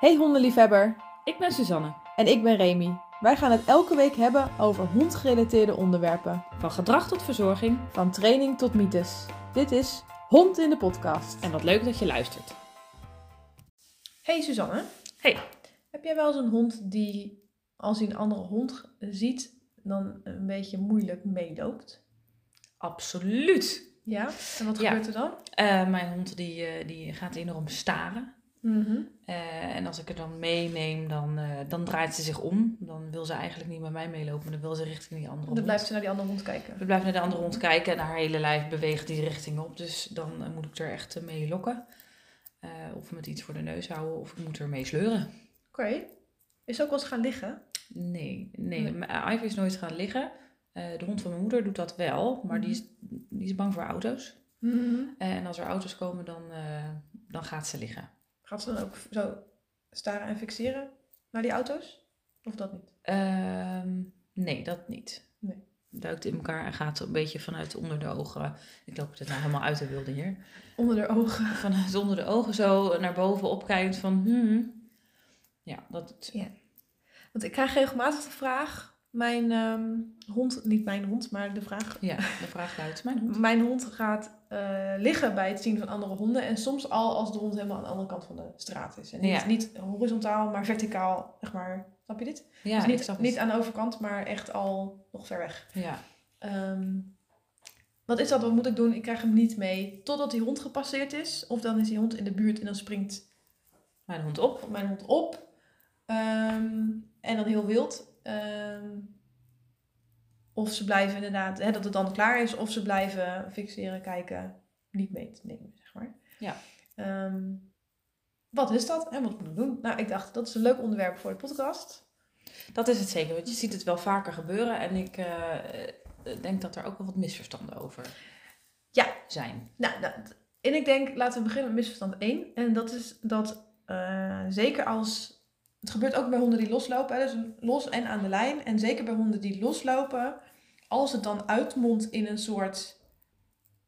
Hey hondenliefhebber, Ik ben Suzanne. en ik ben Remy. Wij gaan het elke week hebben over hondgerelateerde onderwerpen. Van gedrag tot verzorging. Van training tot mythes. Dit is Hond in de podcast. En wat leuk dat je luistert. Hey Suzanne. Hey. Heb jij wel eens een hond die als hij een andere hond ziet, dan een beetje moeilijk meeloopt? Absoluut. Ja? En wat Ja. gebeurt er dan? Eh, mijn hond die, eh, die gaat enorm staren. Mhm. Eh, en als ik er dan meeneem, dan, eh, dan draait ze zich om. Dan wil ze eigenlijk niet met mij meelopen, maar dan wil ze richting die andere Dan hond. blijft ze naar die andere hond kijken. We blijven naar de andere hond kijken en haar hele lijf beweegt die richting op. Dus dan eh, moet ik er echt mee lokken. Of met iets voor de neus houden, of ik moet er mee sleuren. Oké. Is ze ook wel eens gaan liggen? Nee, nee. Ivy is nooit gaan liggen. De hond van mijn moeder doet dat wel, maar die, is, die is bang voor auto's. En als er auto's komen, dan, dan gaat ze liggen. Gaat ze dan ook zo staren en fixeren naar die auto's? Of dat niet? Ehm, nee, dat niet. Nee. Duikt in elkaar en gaat een beetje vanuit onder de ogen. Ik loop het nou helemaal uit de wilde hier. Onder de ogen. Vanuit onder de ogen zo naar boven opkijkend van hmm. Ja, dat ze. Want ik krijg regelmatig de vraag. Mijn ehm, hond, niet mijn hond, maar de vraag. Ja, de vraag luidt. Mijn hond. Mijn hond gaat eh, liggen bij het zien van andere honden. En soms al als de hond helemaal aan de andere kant van de straat is. En niet, Ja. niet horizontaal, maar verticaal. Zeg maar, snap je dit? Ja, dus niet, niet aan de overkant, maar echt al nog ver weg. Ja. Ehm, wat is dat? Wat moet ik doen? Ik krijg hem niet mee totdat die hond gepasseerd is. Of dan is die hond in de buurt en dan springt Mijn hond op. mijn hond op. Ehm, en dan heel wild. Ehm, of ze blijven inderdaad, hè, dat het dan klaar is. Of ze blijven fixeren, kijken, niet mee te nemen, zeg maar. Ja. Ehm, wat is dat en wat moet ik doen? Nou, ik dacht, dat is een leuk onderwerp voor de podcast. Dat is het zeker, want je ziet het wel vaker gebeuren. En ik eh, eh, denk dat er ook wel wat misverstanden over Ja. zijn. Nou, nou, en ik denk, laten we beginnen met misverstand 1. En dat is dat eh, zeker als... Het gebeurt ook bij honden die loslopen, hè, dus los en aan de lijn. En zeker bij honden die loslopen, als het dan uitmondt in een soort...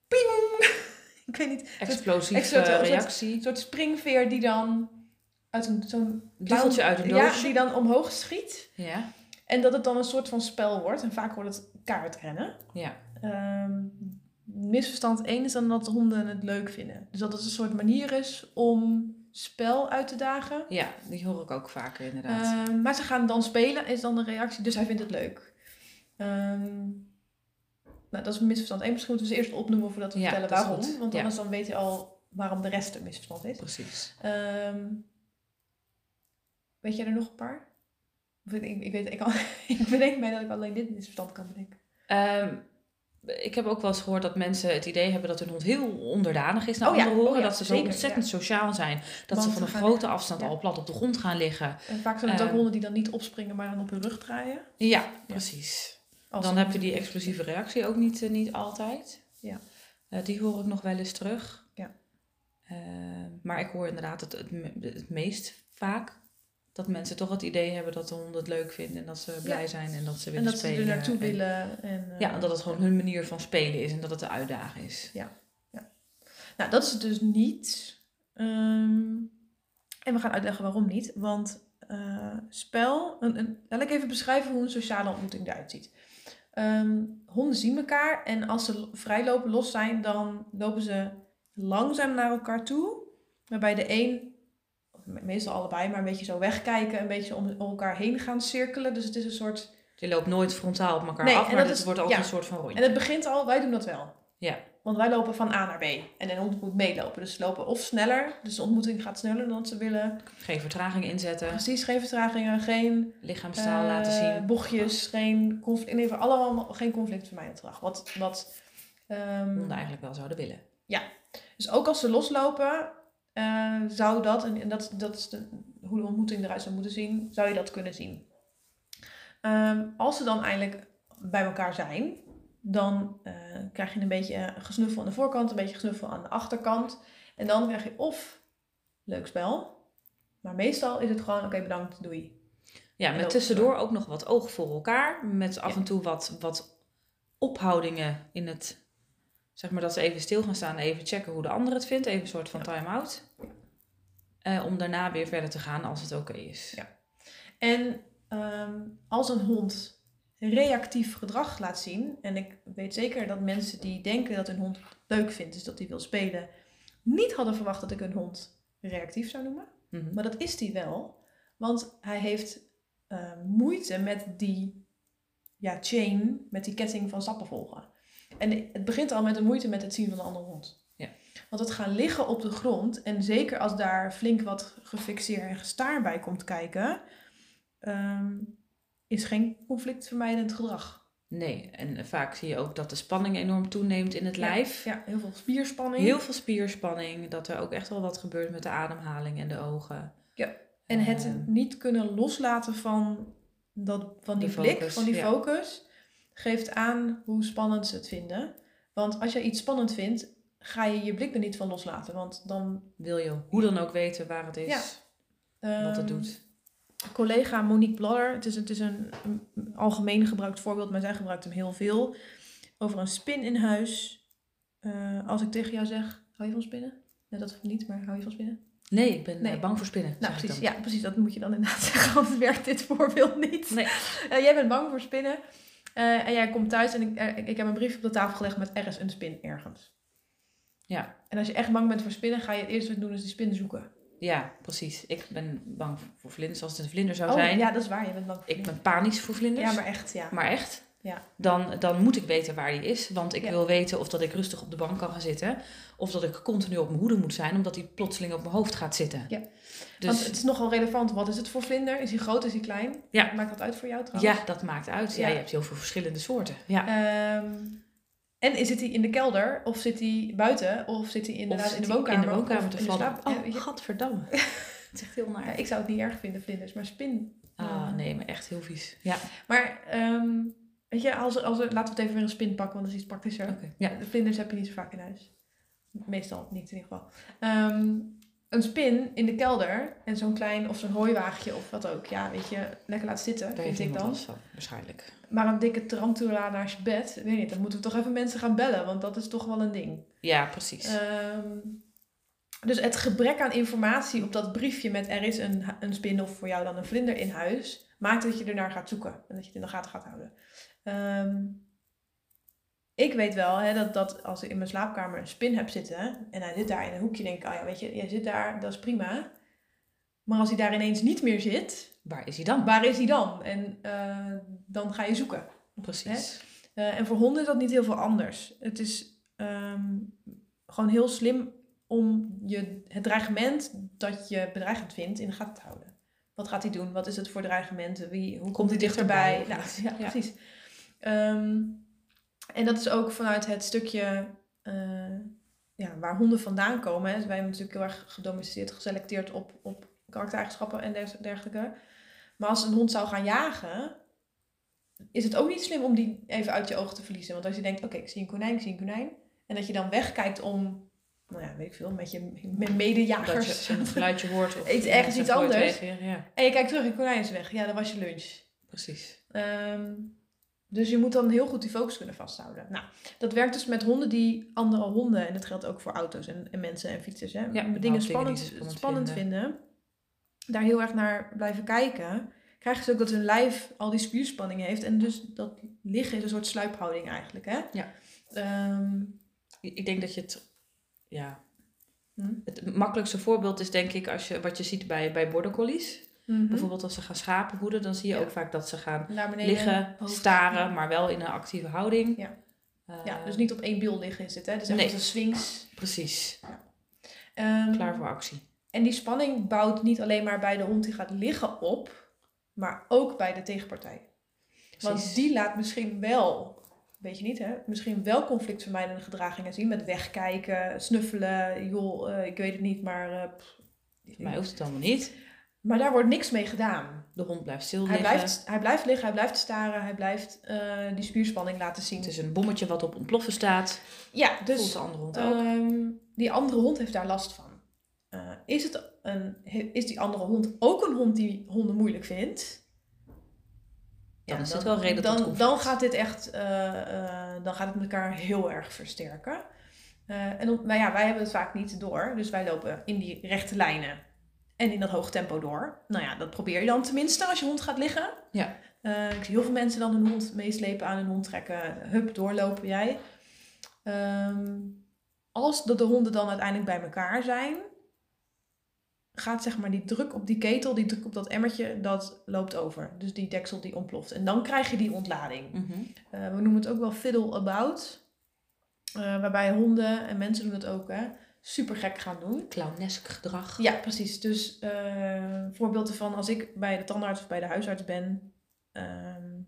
Ping! ik weet niet, Explosieve soort- soort- reactie. een soort springveer die dan uit een, zo'n... Uit een Ja, doosje. die dan omhoog schiet. Ja, En dat het dan een soort van spel wordt. En vaak wordt het kaartrennen. ja. Ehm, misverstand 1 is dan dat honden het leuk vinden. Dus dat het een soort manier is om spel uit te dagen. ja, die hoor ik ook vaker inderdaad. Ehm, maar ze gaan dan spelen, is dan de reactie. Dus hij vindt het leuk. Ehm, nou, dat is misverstand 1. Misschien moeten we ze eerst opnoemen voordat we Ja, vertellen waarom. Want Ja. anders dan weet je al waarom de rest een misverstand is. Precies. Ehm, weet jij er nog een paar? Of Ik, ik, weet, ik, ik bedenk mij dat ik alleen dit misverstand kan bedenken. Ehm, ik heb ook wel eens gehoord dat mensen het idee hebben dat hun hond heel onderdanig is naar Oh ja, honden. oh ja, dat ze zo zeker, ontzettend sociaal zijn. Dat Want ze van een grote afstand al plat op de grond gaan liggen. En vaak zijn het ook honden die dan niet opspringen, maar dan op hun rug draaien. Ja, precies. Als Dan ze- heb je die explosieve reactie ook niet, eh, niet altijd. Ja. Eh, die hoor ik nog wel eens terug. Ja. Eh, maar ik hoor inderdaad het, het, het meest vaak dat mensen toch het idee hebben dat de honden het leuk vinden en dat ze blij zijn en dat ze En willen dat ze spelen. er naartoe en- willen. En, Ja, en dat het gewoon hun manier van spelen is en dat het de uitdaging is. Nou, dat is het dus niet. Ehm, en we gaan uitleggen waarom niet. Want spel... Een, een, laat ik even beschrijven hoe een sociale ontmoeting eruit ziet. Ehm, honden zien elkaar en als ze lo- vrijlopen, los zijn, dan lopen ze langzaam naar elkaar toe. Waarbij de een, meestal allebei, maar een beetje zo wegkijken, een beetje om elkaar heen gaan cirkelen. Dus het is een soort Je loopt nooit frontaal op elkaar Nee, af, maar het wordt altijd ja. een soort van rondje. En het begint al, wij doen dat wel. Ja. Want wij lopen van A naar B. En een hond moet meelopen. Dus ze lopen of sneller. Dus de ontmoeting gaat sneller dan ze willen. Geen vertraging inzetten, Precies, geen vertragingen, geen lichaamstaal eh, laten zien. bochtjes, geen conflict. In ieder geval allemaal geen conflictvermijdend gedrag. Wat, wat, ehm, Honden eigenlijk wel zouden willen. dus ook als ze loslopen, eh, zou dat, en, en dat, dat is de, hoe de ontmoeting eruit zou moeten zien, zou je dat kunnen zien. Ehm, als ze dan eindelijk bij elkaar zijn, dan eh, krijg je een beetje gesnuffel aan de voorkant, een beetje gesnuffel aan de achterkant. En dan krijg je of leuk spel, maar meestal is het gewoon, oké bedankt, doei. Ja, met tussendoor ook nog wat oog voor elkaar. Met af Ja. en toe wat, wat ophoudingen in het... Zeg maar dat ze even stil gaan staan, even checken hoe de ander het vindt. Even een soort van Ja. time-out. eh, om daarna weer verder te gaan als het oké is. Ja. En ehm, als een hond reactief gedrag laat zien, en ik weet zeker dat mensen die denken dat hun hond leuk vindt, dus dat hij wil spelen, niet hadden verwacht dat ik een hond reactief zou noemen. Mhm. Maar dat is hij wel, want hij heeft eh, moeite met die ja, chain, met die ketting van stappen volgen. En het begint al met de moeite met het zien van een andere hond. Ja. Want het gaan liggen op de grond, en zeker als daar flink wat gefixeerd en gestaar bij komt kijken, ehm, is geen conflictvermijdend gedrag. Nee, en vaak zie je ook dat de spanning enorm toeneemt in het Ja, lijf. Ja, heel veel spierspanning. Heel veel spierspanning, dat er ook echt wel wat gebeurt met de ademhaling en de ogen. Ja, En het Ehm, niet kunnen loslaten van, dat, van die, blik, focus, van die ja. focus, geeft aan hoe spannend ze het vinden. Want als je iets spannend vindt, ga je je blik er niet van loslaten. Want dan... wil je hoe dan ook weten waar het is, Ja. wat het ehm, doet. Collega Monique Bladder, het is, het is een, een algemeen gebruikt voorbeeld, maar zij gebruikt hem heel veel. Over een spin in huis. Eh, als ik tegen jou zeg, hou je van spinnen? Nee, dat niet, maar hou je van spinnen? Nee, ik ben Nee. eh, bang voor spinnen. Nou, precies. Ja, precies. Dat moet je dan inderdaad zeggen, anders werkt dit voorbeeld niet. Nee. Eh, jij bent bang voor spinnen. En jij komt thuis en ik, ik, heb een brief op de tafel gelegd met er is een spin ergens. Ja. En als je echt bang bent voor spinnen, ga je het eerste wat doen is die spin zoeken. Ja, precies. Ik ben bang voor vlinders. Als het een vlinder zou oh, zijn, ja, dat is waar. Je bent bang voor ik ben panisch voor vlinders. Ja, maar echt, ja. Maar echt, Ja. dan, dan moet ik weten waar die is. Want ik Ja. wil weten of dat ik rustig op de bank kan gaan zitten. Of dat ik continu op mijn hoede moet zijn, omdat hij plotseling op mijn hoofd gaat zitten. Ja. Dus Want het is nogal relevant. Wat is het voor vlinder? Is hij groot, is hij klein? Ja. Maakt dat uit voor jou trouwens? ja, dat maakt uit. Ja, Ja. je hebt heel veel verschillende soorten. Ja. Ehm, en zit hij in de kelder? Of zit hij buiten? Of zit hij inderdaad in de woonkamer? in de woonkamer te vallen. Ja, Oh, weet je- gadverdamme. het is echt heel naar. ja, ik zou het niet erg vinden, vlinders. Maar spin... Ah, nee, maar echt heel vies. Ja, Maar, ehm, weet je, als, als, laten we het even weer een spin pakken, want dat is iets praktischer. oké. Ja. De vlinders heb je niet zo vaak in huis. Meestal niet in ieder geval. Ehm, een spin in de kelder en zo'n klein of zo'n hooiwagentje of wat ook. Ja, weet je, lekker laten zitten, Daar vind ik dan. van, waarschijnlijk. Maar een dikke tarantula naast je bed, weet niet, dan moeten we toch even mensen gaan bellen, want dat is toch wel een ding. Ja, precies. Ehm, dus het gebrek aan informatie op dat briefje met er is een, een spin of voor jou dan een vlinder in huis, maakt dat je ernaar gaat zoeken en dat je het in de gaten gaat houden. Ehm, ik weet wel hè, dat, dat als ik in mijn slaapkamer een spin heb zitten en hij zit daar in een hoekje, denk ik, oh ja, weet je, jij zit daar, dat is prima. Maar als hij daar ineens niet meer zit, Waar is hij dan? waar is hij dan? En eh, dan ga je zoeken. Precies. Eh, en voor honden is dat niet heel veel anders. Het is ehm, gewoon heel slim om je, het dreigement dat je bedreigend vindt in de gaten te houden. Wat gaat hij doen? Wat is het voor dreigement? Wie, hoe komt hij hij dichterbij? Nou, ja, Ja. precies. En dat is ook vanuit het stukje eh, ja, waar honden vandaan komen. Hè. Dus wij hebben natuurlijk heel erg gedomesticeerd, geselecteerd op, op karaktereigenschappen en dergelijke. Maar als een hond zou gaan jagen, is het ook niet slim om die even uit je ogen te verliezen. Want als je denkt, oké, ik zie een konijn, ik zie een konijn. En dat je dan wegkijkt om, nou ja, weet ik veel, met je met Dat medejagers. je een geluidje hoort. Of Iets- ergens iets anders. weg, ja, ja, En je kijkt terug, een konijn is weg. Ja, dan was je lunch. precies. Ehm, dus je moet dan heel goed die focus kunnen vasthouden. Nou, dat werkt dus met honden die andere honden, en dat geldt ook voor auto's en, en mensen en fietsers, hè, Ja, dingen spannend, spannend vinden. daar heel erg naar blijven kijken, krijgen ze ook dat hun lijf al die spierspanning heeft. En dus dat liggen is een soort sluiphouding eigenlijk. Hè? Ja. Ehm, Ik ik denk dat je het, ja, hm? het makkelijkste voorbeeld is denk ik als je, wat je ziet bij, bij border collies. Mhm. Bijvoorbeeld als ze gaan schapen hoeden, dan zie je Ja. ook vaak dat ze gaan liggen, hoofd. staren, maar wel in een actieve houding. Ja. Eh, Ja, dus niet op één bil liggen is het. Hè? Dus echt Nee. als een sphinx. Precies, Ehm, klaar voor actie. En die spanning bouwt niet alleen maar bij de hond die gaat liggen op, maar ook bij de tegenpartij. Want die laat misschien wel, weet je niet hè, misschien wel conflictvermijdende gedragingen zien. Met wegkijken, snuffelen, joh, eh, ik weet het niet, maar... pff. Voor mij hoeft het allemaal niet. Maar daar wordt niks mee gedaan. De hond blijft stil Hij liggen. blijft, hij blijft liggen, hij blijft staren, hij blijft eh, die spierspanning laten zien. Het is een bommetje wat op ontploffen staat. ja, Voelt dus de andere hond ook. Ehm, die andere hond heeft daar last van. Eh, is, het een, is die andere hond ook een hond die honden moeilijk vindt? Dan is het wel reden dan, dan gaat dit echt, eh, dan gaat het met elkaar heel erg versterken. En maar ja, wij hebben het vaak niet door, dus wij lopen in die rechte lijnen. En in dat hoog tempo door. Nou ja, dat probeer je dan tenminste als je hond gaat liggen. Ja. Eh, ik zie heel veel mensen dan hun hond meeslepen, aan hun hond trekken. Hup, doorlopen jij. Ehm, als de, de honden dan uiteindelijk bij elkaar zijn, gaat zeg maar die druk op die ketel, die druk op dat emmertje, dat loopt over. Dus die deksel die ontploft. En dan krijg je die ontlading. Mhm. Eh, we noemen het ook wel fiddle about. Eh, waarbij honden en mensen doen het ook, hè, super gek gaan doen. Clownesk gedrag. Ja, precies. Dus eh voorbeelden van als ik bij de tandarts of bij de huisarts ben, ehm,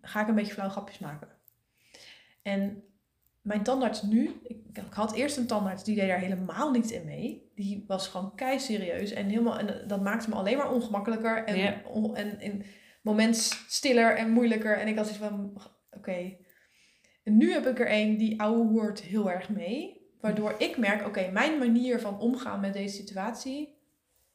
ga ik een beetje flauw grapjes maken. En mijn tandarts nu, ik, ik had eerst een tandarts die deed daar helemaal niet in mee. Die was gewoon kei serieus en, helemaal, en dat maakte me alleen maar ongemakkelijker en, on- en in moment stiller en moeilijker. En ik had zoiets van, oké. En nu heb ik er een die ouwe hoort heel erg mee. Waardoor ik merk, oké, mijn manier van omgaan met deze situatie.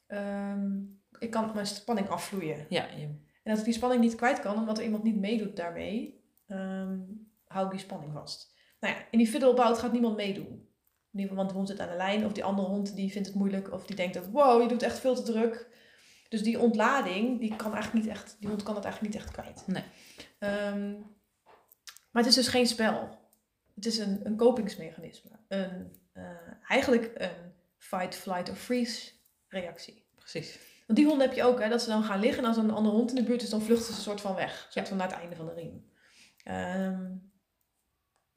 ehm, ik kan mijn spanning afvloeien. Ja, En als ik die spanning niet kwijt kan, omdat er iemand niet meedoet daarmee, ehm, hou ik die spanning vast. Nou ja, in die fiddlebout gaat niemand meedoen. In ieder geval, want de hond zit aan de lijn. Of die andere hond die vindt het moeilijk. Of die denkt ook, wow, je doet echt veel te druk. Dus die ontlading, die, kan eigenlijk niet echt, die hond kan het eigenlijk niet echt kwijt. Nee. Ehm, maar het is dus geen spel. Het is een, een kopingsmechanisme. Een, eh, eigenlijk een fight, flight of freeze reactie. precies. Want die honden heb je ook, hè, dat ze dan gaan liggen en als er een andere hond in de buurt is, dan vluchten ze een soort van weg. Een soort van naar het einde van de riem. Ehm,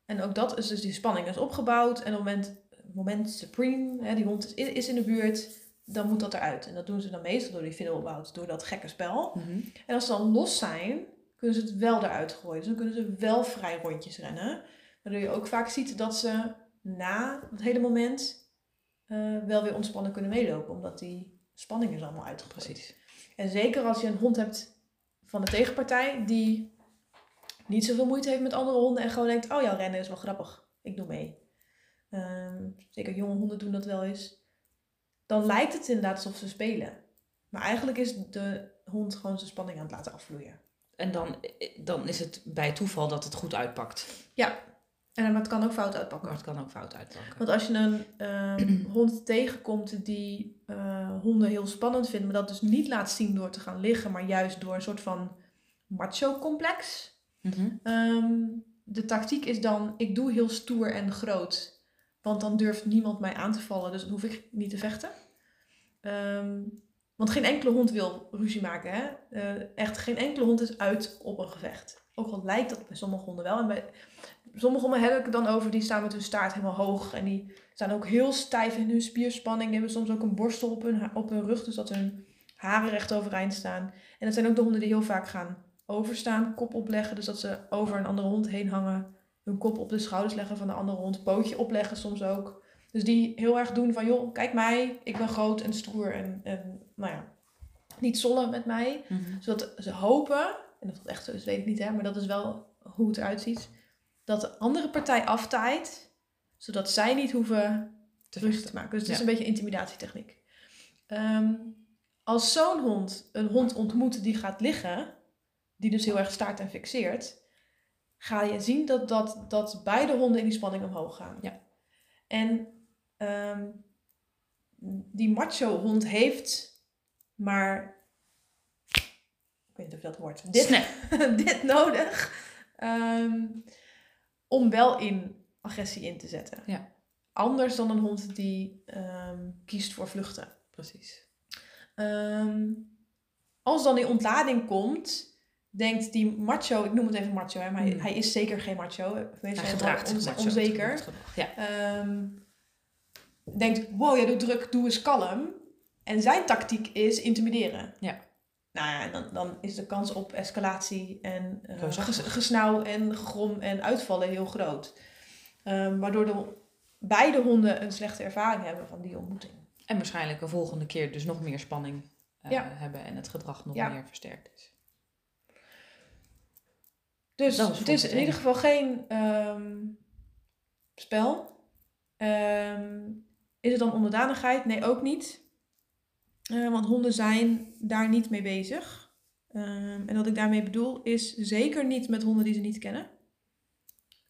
en ook dat is dus die spanning is opgebouwd. En op het moment, moment supreme, hè, die hond is, is in de buurt, dan moet dat eruit. En dat doen ze dan meestal door die fiddlebout, door dat gekke spel. Mhm. En als ze dan los zijn, kunnen ze het wel eruit gooien. Dus dan kunnen ze wel vrij rondjes rennen. Waardoor je ook vaak ziet dat ze na het hele moment eh, wel weer ontspannen kunnen meelopen. Omdat die spanning is allemaal uitgegooid. Precies. En zeker als je een hond hebt van de tegenpartij die niet zoveel moeite heeft met andere honden en gewoon denkt, oh ja, rennen is wel grappig, ik doe mee. Ehm, zeker jonge honden doen dat wel eens. Dan lijkt het inderdaad alsof ze spelen. Maar eigenlijk is de hond gewoon zijn spanning aan het laten afvloeien. En dan, dan is het bij toeval dat het goed uitpakt. En maar het kan ook fout uitpakken. Maar het kan ook fout uitpakken. Want als je een ehm, hond tegenkomt die eh, honden heel spannend vindt, maar dat dus niet laat zien door te gaan liggen, maar juist door een soort van macho-complex. Mhm. Ehm, de tactiek is dan, ik doe heel stoer en groot, want dan durft niemand mij aan te vallen, dus dan hoef ik niet te vechten. Ehm, want geen enkele hond wil ruzie maken, hè? Eh, echt, geen enkele hond is uit op een gevecht. Ook al lijkt dat bij sommige honden wel. En bij sommige honden heb ik het dan over, die staan met hun staart helemaal hoog. En die staan ook heel stijf in hun spierspanning. Die hebben soms ook een borstel op hun, op hun rug, dus dat hun haren recht overeind staan. En dat zijn ook de honden die heel vaak gaan overstaan, kop opleggen. Dus dat ze over een andere hond heen hangen. Hun kop op de schouders leggen van de andere hond. Pootje opleggen soms ook. Dus die heel erg doen van, joh, kijk mij. Ik ben groot en stoer en, en nou ja, niet zollen met mij. Mhm. Zodat ze hopen, en dat echt zo is, weet ik niet, hè, maar dat is wel hoe het eruit ziet. Dat de andere partij aftaait, zodat zij niet hoeven Te vechten. te maken. Dus het is een beetje intimidatietechniek. Ehm, als zo'n hond een hond ontmoet die gaat liggen, die dus heel erg staart en fixeert, ga je zien dat, dat, dat beide honden in die spanning omhoog gaan. Ja. En ehm, die macho-hond heeft maar, ik weet niet of dat wordt, dit, dit nodig ehm, om wel in agressie in te zetten. Ja. Anders dan een hond die ehm, kiest voor vluchten. Precies. Ehm, als dan die ontlading komt, denkt die macho, ik noem het even macho, hè, maar hij, Hmm. hij is zeker geen macho. Hij gedraagt macho, onzeker. Ja. Ehm, denkt, wow, jij doet druk, doe eens kalm. En zijn tactiek is intimideren. Ja. Nou ja, dan, dan is de kans op escalatie en eh, ges- gesnauw en gegrom en uitvallen heel groot. Ehm, waardoor de, beide honden een slechte ervaring hebben van die ontmoeting. En waarschijnlijk een volgende keer dus nog meer spanning eh, Ja. hebben en het gedrag nog Ja. meer versterkt is. Dus is het is in ieder geval geen ehm, spel. Ehm, is het dan onderdanigheid? Nee, ook niet. Eh, want honden zijn daar niet mee bezig. Ehm, en wat ik daarmee bedoel is zeker niet met honden die ze niet kennen.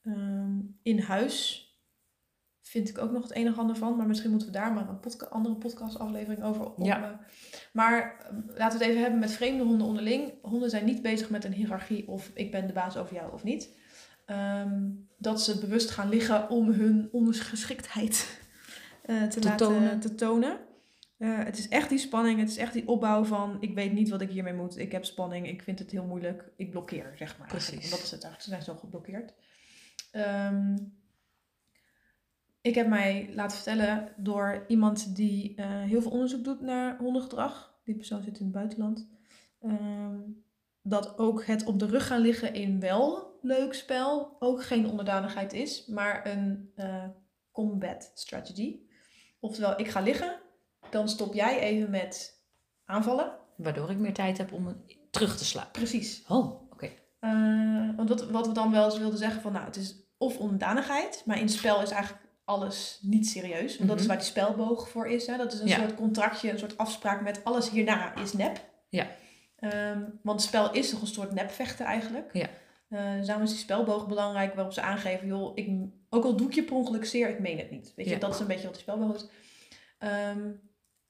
Ehm, in huis vind ik ook nog het een of ander van. Maar misschien moeten we daar maar een podca andere podcastaflevering over op. Ja. Maar eh, laten we het even hebben met vreemde honden onderling. Honden zijn niet bezig met een hiërarchie of ik ben de baas over jou of niet. Ehm, dat ze bewust gaan liggen om hun ondergeschiktheid eh, te, Te laten tonen. te tonen. Eh, het is echt die spanning, het is echt die opbouw van ik weet niet wat ik hiermee moet. Ik heb spanning, ik vind het heel moeilijk, ik blokkeer, zeg maar. Precies. Dat is het eigenlijk, ze zijn zo geblokkeerd. Ehm, ik heb mij laten vertellen door iemand die eh, heel veel onderzoek doet naar hondengedrag. Die persoon zit in het buitenland. Ehm, dat ook het op de rug gaan liggen in wel leuk spel ook geen onderdanigheid is, maar een eh, combat strategy. Oftewel, ik ga liggen, dan stop jij even met aanvallen. Waardoor ik meer tijd heb om terug te slaan. Precies. Oh, oké. Eh, want wat, wat we dan wel eens wilden zeggen van, nou, het is of onderdanigheid, maar in spel is eigenlijk alles niet serieus. Want dat is Mhm. waar die spelboog voor is. Hè? Dat is een Ja. soort contractje, een soort afspraak met alles hierna is nep. Ja. Ehm, want spel is toch een soort nepvechten eigenlijk. Ja. Eh, dus daarom is die spelboog belangrijk waarop ze aangeven, joh, ik, ook al doe ik je per ongeluk zeer, ik meen het niet. Weet je, Ja. dat is een beetje wat die spelboog is. Ehm,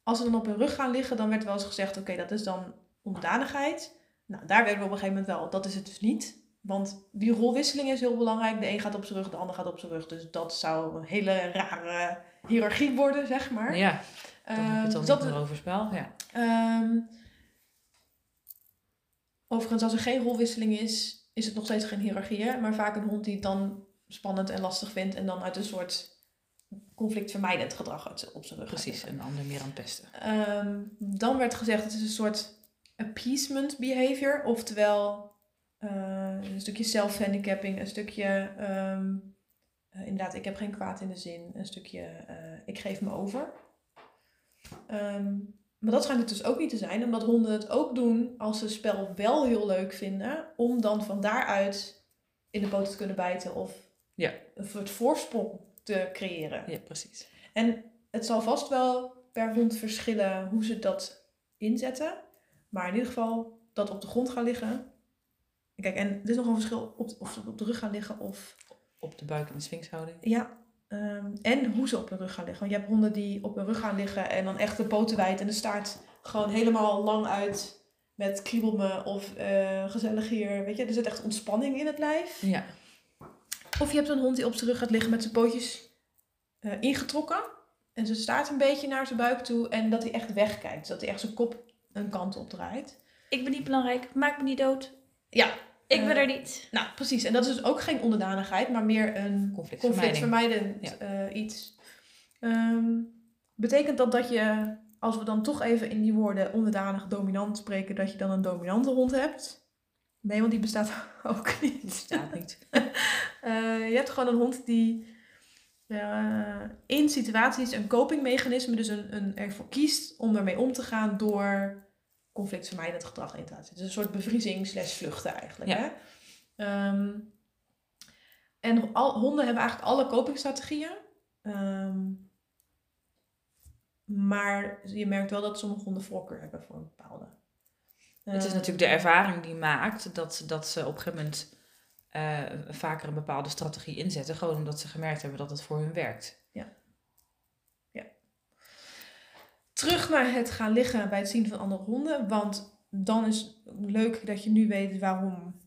als ze dan op hun rug gaan liggen, dan werd wel eens gezegd, oké, dat is dan onderdanigheid. Nou, daar werden we op een gegeven moment wel, dat is het dus niet. Want die rolwisseling is heel belangrijk. De een gaat op zijn rug, de ander gaat op zijn rug. Dus dat zou een hele rare hiërarchie worden, zeg maar. Ja, dan heb je Ehm, het dan dus over spel. Ja. Ehm, overigens, als er geen rolwisseling is, is het nog steeds geen hiërarchie. Hè? Maar vaak een hond die het dan spannend en lastig vindt. En dan uit een soort conflictvermijdend gedrag op zijn rug. Precies, een ander meer aan het pesten. Ehm, dan werd gezegd, het is een soort appeasement behavior. Oftewel, eh, een stukje self-handicapping, een stukje... ehm, eh, inderdaad, ik heb geen kwaad in de zin. Een stukje, eh, ik geef me over. Ehm, maar dat schijnt het dus ook niet te zijn, omdat honden het ook doen als ze het spel wel heel leuk vinden, om dan van daaruit in de poten te kunnen bijten of Ja. een soort voorsprong te creëren. Ja, precies. En het zal vast wel per hond verschillen hoe ze dat inzetten, maar in ieder geval dat op de grond gaan liggen. Kijk, en er is nog een verschil op, of ze op de rug gaan liggen of Op de buik in de sphinxhouding. ja, ehm, en hoe ze op hun rug gaan liggen. Want je hebt honden die op hun rug gaan liggen en dan echt de poten wijd en de staart gewoon helemaal lang uit met kriebel me of eh, gezellig hier. Weet je, er zit echt ontspanning in het lijf. Ja, Of je hebt een hond die op zijn rug gaat liggen met zijn pootjes eh, ingetrokken en zijn staart een beetje naar zijn buik toe en dat hij echt wegkijkt. Dat hij echt zijn kop een kant op draait. Ik ben niet belangrijk, maak me niet dood. Ja, Ik ben Eh, er niet. nou precies. En dat is dus ook geen onderdanigheid, maar meer een conflictvermijdend eh, iets. Ehm, betekent dat dat je, als we dan toch even in die woorden onderdanig dominant spreken, dat je dan een dominante hond hebt? Nee, want die bestaat ook niet. bestaat niet. Eh, je hebt gewoon een hond die eh, in situaties een copingmechanisme, dus een, een ervoor kiest om ermee om te gaan door conflictvermijdend gedrag in te laten. Dus een soort bevriezing slash vluchten eigenlijk. Ja. Hè? Ehm, en al, honden hebben eigenlijk alle copingstrategieën. Ehm, maar je merkt wel dat sommige honden voorkeur hebben voor een bepaalde. Het is Ehm, natuurlijk de ervaring die maakt dat, dat ze op een gegeven moment eh, vaker een bepaalde strategie inzetten. Gewoon omdat ze gemerkt hebben dat het voor hun werkt. terug naar het gaan liggen bij het zien van andere honden. Want dan is het leuk dat je nu weet waarom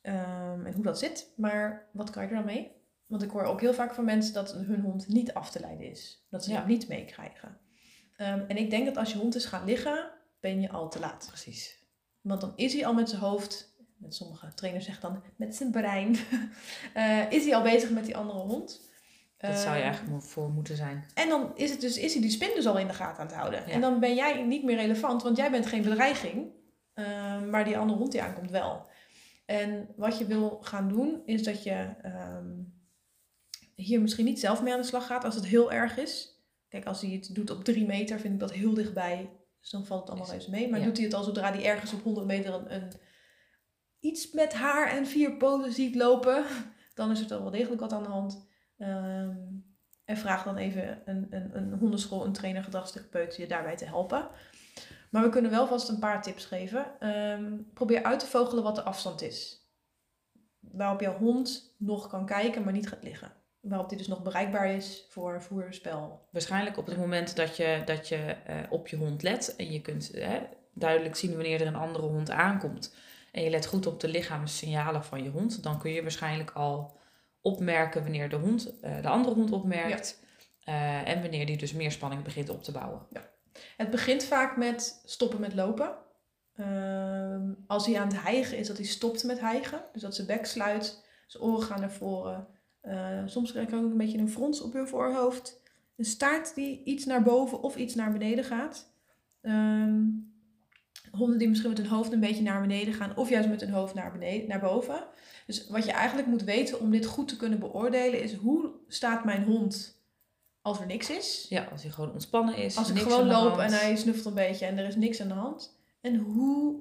ehm, en hoe dat zit. Maar wat kan je er dan mee? Want ik hoor ook heel vaak van mensen dat hun hond niet af te leiden is. Dat ze Ja. het niet meekrijgen. Ehm, en ik denk dat als je hond is gaan liggen, ben je al te laat. Precies. Want dan is hij al met zijn hoofd, met sommige trainers zeggen dan met zijn brein, eh, is hij al bezig met die andere hond. Dat zou je Ehm, eigenlijk voor moeten zijn. en dan is, het dus, is hij die spin dus al in de gaten aan het houden. Ja. En dan ben jij niet meer relevant, want jij bent geen bedreiging. ehm, maar die andere hond die aankomt wel. En wat je wil gaan doen, is dat je ehm, hier misschien niet zelf mee aan de slag gaat als het heel erg is. Kijk, als hij het doet op drie meter, vind ik dat heel dichtbij. Dus dan valt het allemaal reuze mee. Maar ja. doet hij het al zodra hij ergens op 100 meter een, een iets met haar en vier poten ziet lopen, dan is er toch wel degelijk wat aan de hand. Ehm, en vraag dan even een, een, een hondenschool, een trainer, gedragstherapeut je daarbij te helpen. Maar we kunnen wel vast een paar tips geven. Ehm, probeer uit te vogelen wat de afstand is. Waarop jouw hond nog kan kijken, maar niet gaat liggen. waarop die dus nog bereikbaar is voor voerspel. Waarschijnlijk op het moment dat je, dat je eh, op je hond let en je kunt duidelijk zien wanneer er een andere hond aankomt. En je let goed op de lichaamssignalen van je hond, dan kun je waarschijnlijk al opmerken wanneer de, hond, eh, de andere hond opmerkt. eh, en wanneer die dus meer spanning begint op te bouwen. Het begint vaak met stoppen met lopen. Ehm, als hij aan het hijgen is, dat hij stopt met hijgen. Dus dat zijn bek sluit, zijn oren gaan naar voren. Eh, soms krijg je ook een beetje een frons op je voorhoofd. Een staart die iets naar boven of iets naar beneden gaat. Ehm, honden die misschien met hun hoofd een beetje naar beneden gaan, of juist met hun hoofd naar, beneden, naar boven. Dus wat je eigenlijk moet weten om dit goed te kunnen beoordelen, is hoe staat mijn hond als er niks is? Ja, als hij gewoon ontspannen is. Als ik gewoon loop en hij snuffelt een beetje en er is niks aan de hand. En hoe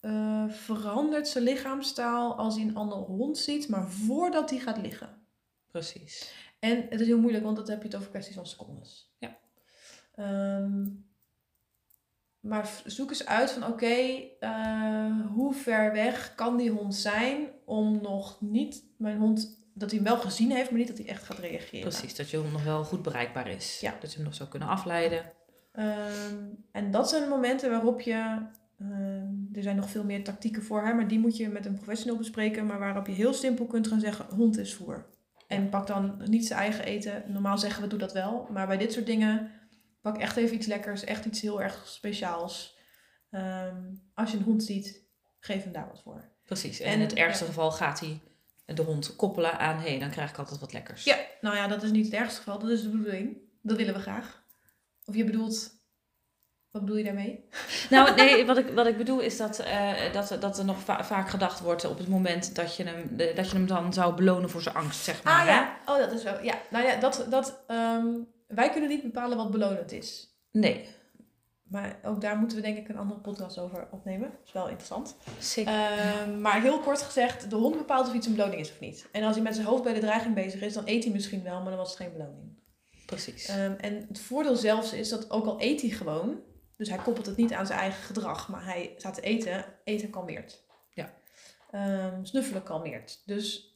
eh, verandert zijn lichaamstaal als hij een andere hond ziet, maar voordat hij gaat liggen? Precies. En het is heel moeilijk, want dan heb je het over kwesties van secondes. Ja. Ehm, maar zoek eens uit van oké, eh, hoe ver weg kan die hond zijn om nog niet mijn hond, dat hij hem wel gezien heeft, maar niet dat hij echt gaat reageren. Precies, dat je hond nog wel goed bereikbaar is. Ja. Dat je hem nog zou kunnen afleiden. Ehm, en dat zijn de momenten waarop je. ehm, er zijn nog veel meer tactieken voor, hè, maar die moet je met een professional bespreken. Maar waarop je heel simpel kunt gaan zeggen: hond is voer. En pak dan niet zijn eigen eten. Normaal zeggen we doe dat wel. Maar bij dit soort dingen pak echt even iets lekkers. Echt iets heel erg speciaals. Ehm, als je een hond ziet, geef hem daar wat voor. Precies. En, En- in het ergste ja. geval gaat hij de hond koppelen aan... hé, hey, dan krijg ik altijd wat lekkers. Ja, nou ja, dat is niet het ergste geval. Dat is de bedoeling. Dat willen we graag. Of je bedoelt. Wat bedoel je daarmee? Nou, nee, wat ik, wat ik bedoel is dat, eh, dat, dat er nog va- vaak gedacht wordt op het moment dat je, hem, dat je hem dan zou belonen voor zijn angst, zeg maar. Ah hè? ja, oh dat is zo. Ja, nou ja, dat, dat, ehm, wij kunnen niet bepalen wat belonend is. Nee, Maar ook daar moeten we denk ik een andere podcast over opnemen. Dat is wel interessant. zeker. Ehm, maar heel kort gezegd, de hond bepaalt of iets een beloning is of niet. En als hij met zijn hoofd bij de dreiging bezig is, dan eet hij misschien wel, maar dan was het geen beloning. Precies. Ehm, en het voordeel zelfs is dat ook al eet hij gewoon, dus hij koppelt het niet aan zijn eigen gedrag, maar hij staat te eten, eten kalmeert. Ja. Ehm, snuffelen kalmeert. Dus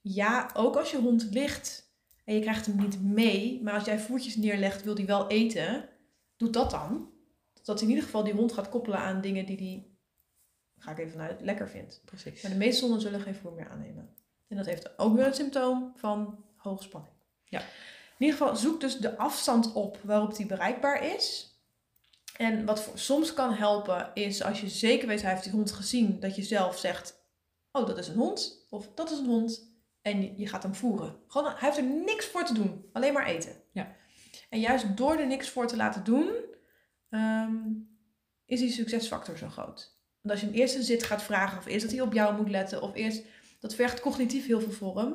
ja, ook als je hond ligt en je krijgt hem niet mee, maar als jij voertjes neerlegt, wil hij wel eten, doe dat dan. Dat in ieder geval die hond gaat koppelen aan dingen die hij, ga ik even vanuit, lekker vindt. Precies. Maar de meeste honden zullen geen voer meer aannemen. En dat heeft ook weer een symptoom van hoge spanning. Ja. In ieder geval zoek dus de afstand op waarop die bereikbaar is. En wat voor, soms kan helpen is als je zeker weet, hij heeft die hond gezien, dat je zelf zegt, oh dat is een hond, of dat is een hond. En je, gaat hem voeren. Gewoon, hij heeft er niks voor te doen, alleen maar eten. Ja. En juist door er niks voor te laten doen, ehm, is die succesfactor zo groot. Want als je hem eerst een zit gaat vragen, of eerst dat hij op jou moet letten, of eerst, dat vergt cognitief heel veel voor hem.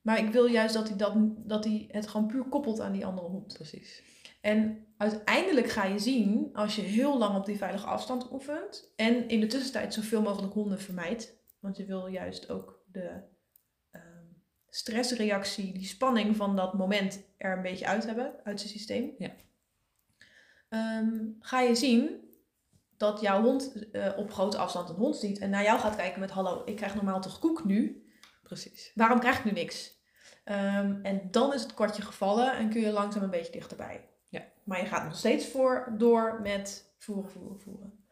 Maar ik wil juist dat hij, dat, dat hij het gewoon puur koppelt aan die andere hond. Precies. En uiteindelijk ga je zien, als je heel lang op die veilige afstand oefent, en in de tussentijd zoveel mogelijk honden vermijdt, want je wil juist ook de stressreactie, die spanning van dat moment er een beetje uit hebben, uit zijn systeem. Ja. Ehm, ga je zien dat jouw hond eh, op grote afstand een hond ziet en naar jou gaat kijken met hallo, ik krijg normaal toch koek nu, Precies. waarom krijg ik nu niks? Ehm, en dan is het kwartje gevallen en kun je langzaam een beetje dichterbij. Ja. Maar je gaat nog steeds voor, door met voeren, voeren, voeren.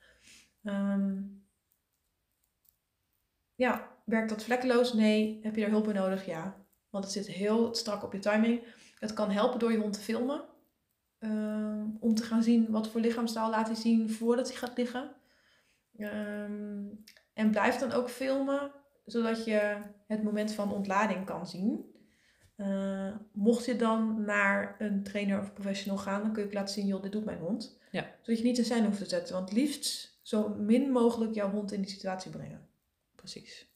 Ehm, ja, werkt dat vlekkeloos? Nee. Heb je er hulp bij nodig? Ja. Want het zit heel strak op je timing. Het kan helpen door je hond te filmen. Ehm, om te gaan zien wat voor lichaamstaal laat hij zien voordat hij gaat liggen. Ehm, en blijf dan ook filmen, zodat je het moment van ontlading kan zien. Eh, mocht je dan naar een trainer of professional gaan, dan kun je ook laten zien, joh, dit doet mijn hond. Ja. Zodat je niet in zijn hoeft te zetten. Want liefst zo min mogelijk jouw hond in die situatie brengen. Precies.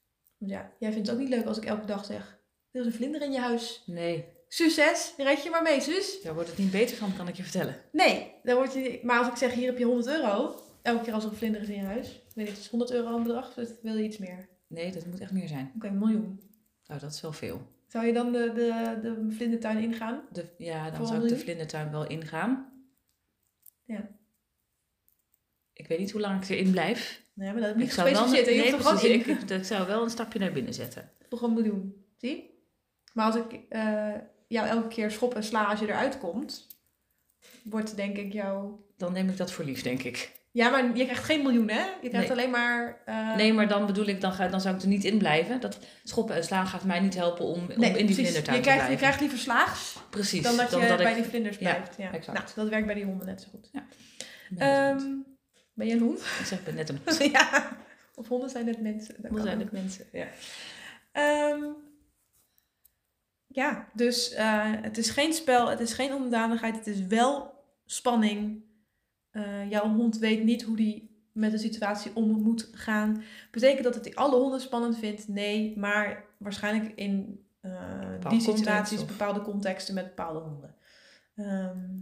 Want ja, jij vindt het ook niet leuk als ik elke dag zeg, er is een vlinder in je huis. Nee, Succes, red je maar mee, zus. daar wordt het niet beter van, kan ik je vertellen. Nee, dan word je, maar als ik zeg, hier heb je 100 euro. Elke keer als er een vlinder is in je huis. Ik weet niet, het is 100 euro een bedrag, dus wil je iets meer. Nee, dat moet echt meer zijn. Oké, een miljoen. Nou, dat is wel veel. Zou je dan de, de, de vlindertuin ingaan? De, ja, dan zou ik de vlindertuin wel ingaan. Ja. Ik weet niet hoe lang ik erin blijf. Nee, maar dat heb Ik zou wel? Je nee, gewoon precies, in. ik, ik zou wel een stapje naar binnen zetten. Toch een miljoen. Zie? Maar als ik eh, jou elke keer schop en sla als je eruit komt, wordt denk ik jouw... Dan neem ik dat voor lief, denk ik. Ja, maar je krijgt geen miljoen, hè? Je krijgt Nee. alleen maar... eh, Nee, maar dan bedoel ik, dan, ga, dan zou ik er niet in blijven. Dat schoppen en slaan gaat mij niet helpen om, om in die vlindertuin je te blijven. je krijgt liever slaags Precies. dan dat je bij die vlinders Ja, blijft. Ja, exact. Nou, dat werkt bij die honden net zo goed. hond. Ehm, ben je een hond? ik zeg, ben net een hond. ja. Of honden zijn net mensen. Dat Honden zijn het mensen. Ja. Ehm, ja, dus eh, het is geen spel, het is geen onderdanigheid, het is wel spanning. Eh, jouw hond weet niet hoe die met de situatie om moet gaan. Betekent dat dat hij alle honden spannend vindt? Nee, maar waarschijnlijk in eh, die situaties, of- bepaalde contexten met bepaalde honden. Ehm,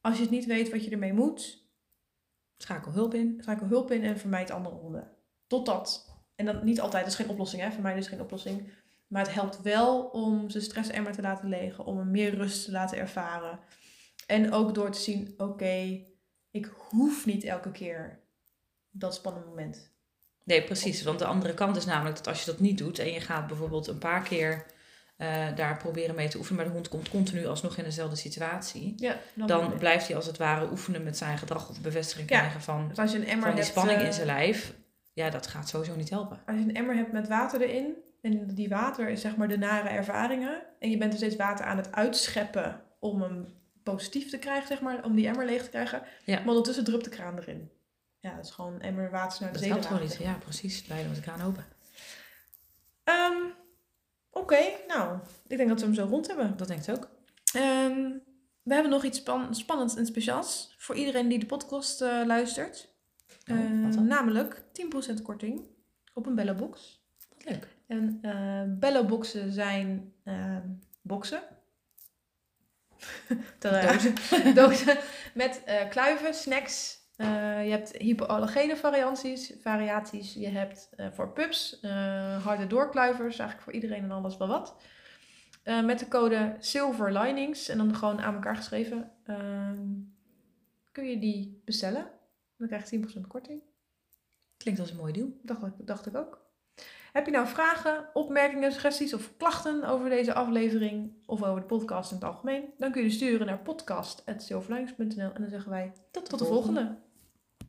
als je het niet weet wat je ermee moet, Schakel hulp in. schakel hulp in en vermijd andere honden. Totdat, en dat niet altijd, dat is geen oplossing, hè? vermijden is geen oplossing. Maar het helpt wel om zijn stressemmer te laten legen, om hem meer rust te laten ervaren. En ook door te zien, oké, ik hoef niet elke keer dat spannende moment. Nee, precies. Want de andere kant is namelijk dat als je dat niet doet en je gaat bijvoorbeeld een paar keer eh, daar proberen mee te oefenen, maar de hond komt continu alsnog in dezelfde situatie, Ja, dan blijft hij als het ware oefenen met zijn gedrag of bevestiging Ja. krijgen van, dus als je een emmer van die hebt, spanning eh, in zijn lijf. Ja, dat gaat sowieso niet helpen. Als je een emmer hebt met water erin, en die water is zeg maar de nare ervaringen, en je bent er steeds water aan het uitscheppen om hem positief te krijgen, zeg maar, om die emmer leeg te krijgen, Ja. maar ondertussen drupt de kraan erin. Ja, dat is gewoon emmer water naar de Dat zee helpt gewoon niet. Ja, precies. Leiden met de kraan open. Ehm, Oké, nou, ik denk dat we hem zo rond hebben. Dat denkt ook. Ehm, we hebben nog iets span- spannends en speciaals voor iedereen die de podcast eh, luistert. Oh, Eh, dan? namelijk 10% korting op een Bellobox. Wat leuk. En Bello-boxen zijn ehm, boxen. Dozen. dozen met eh, kluiven, snacks. Eh, je hebt hypoallergene variaties, variaties. Je hebt eh, voor pups eh, harde doorkluivers. Eigenlijk voor iedereen en alles wel wat. Met de code Silver Linings. En dan gewoon aan elkaar geschreven. ehm, kun je die bestellen. Dan krijg je 10% korting. Klinkt als een mooi deal. Dacht ik, dacht ik ook. Heb je nou vragen, opmerkingen, suggesties of klachten over deze aflevering of over de podcast in het algemeen? Dan kun je die sturen naar podcast.silverlinings.nl en dan zeggen wij Tot tot de volgende.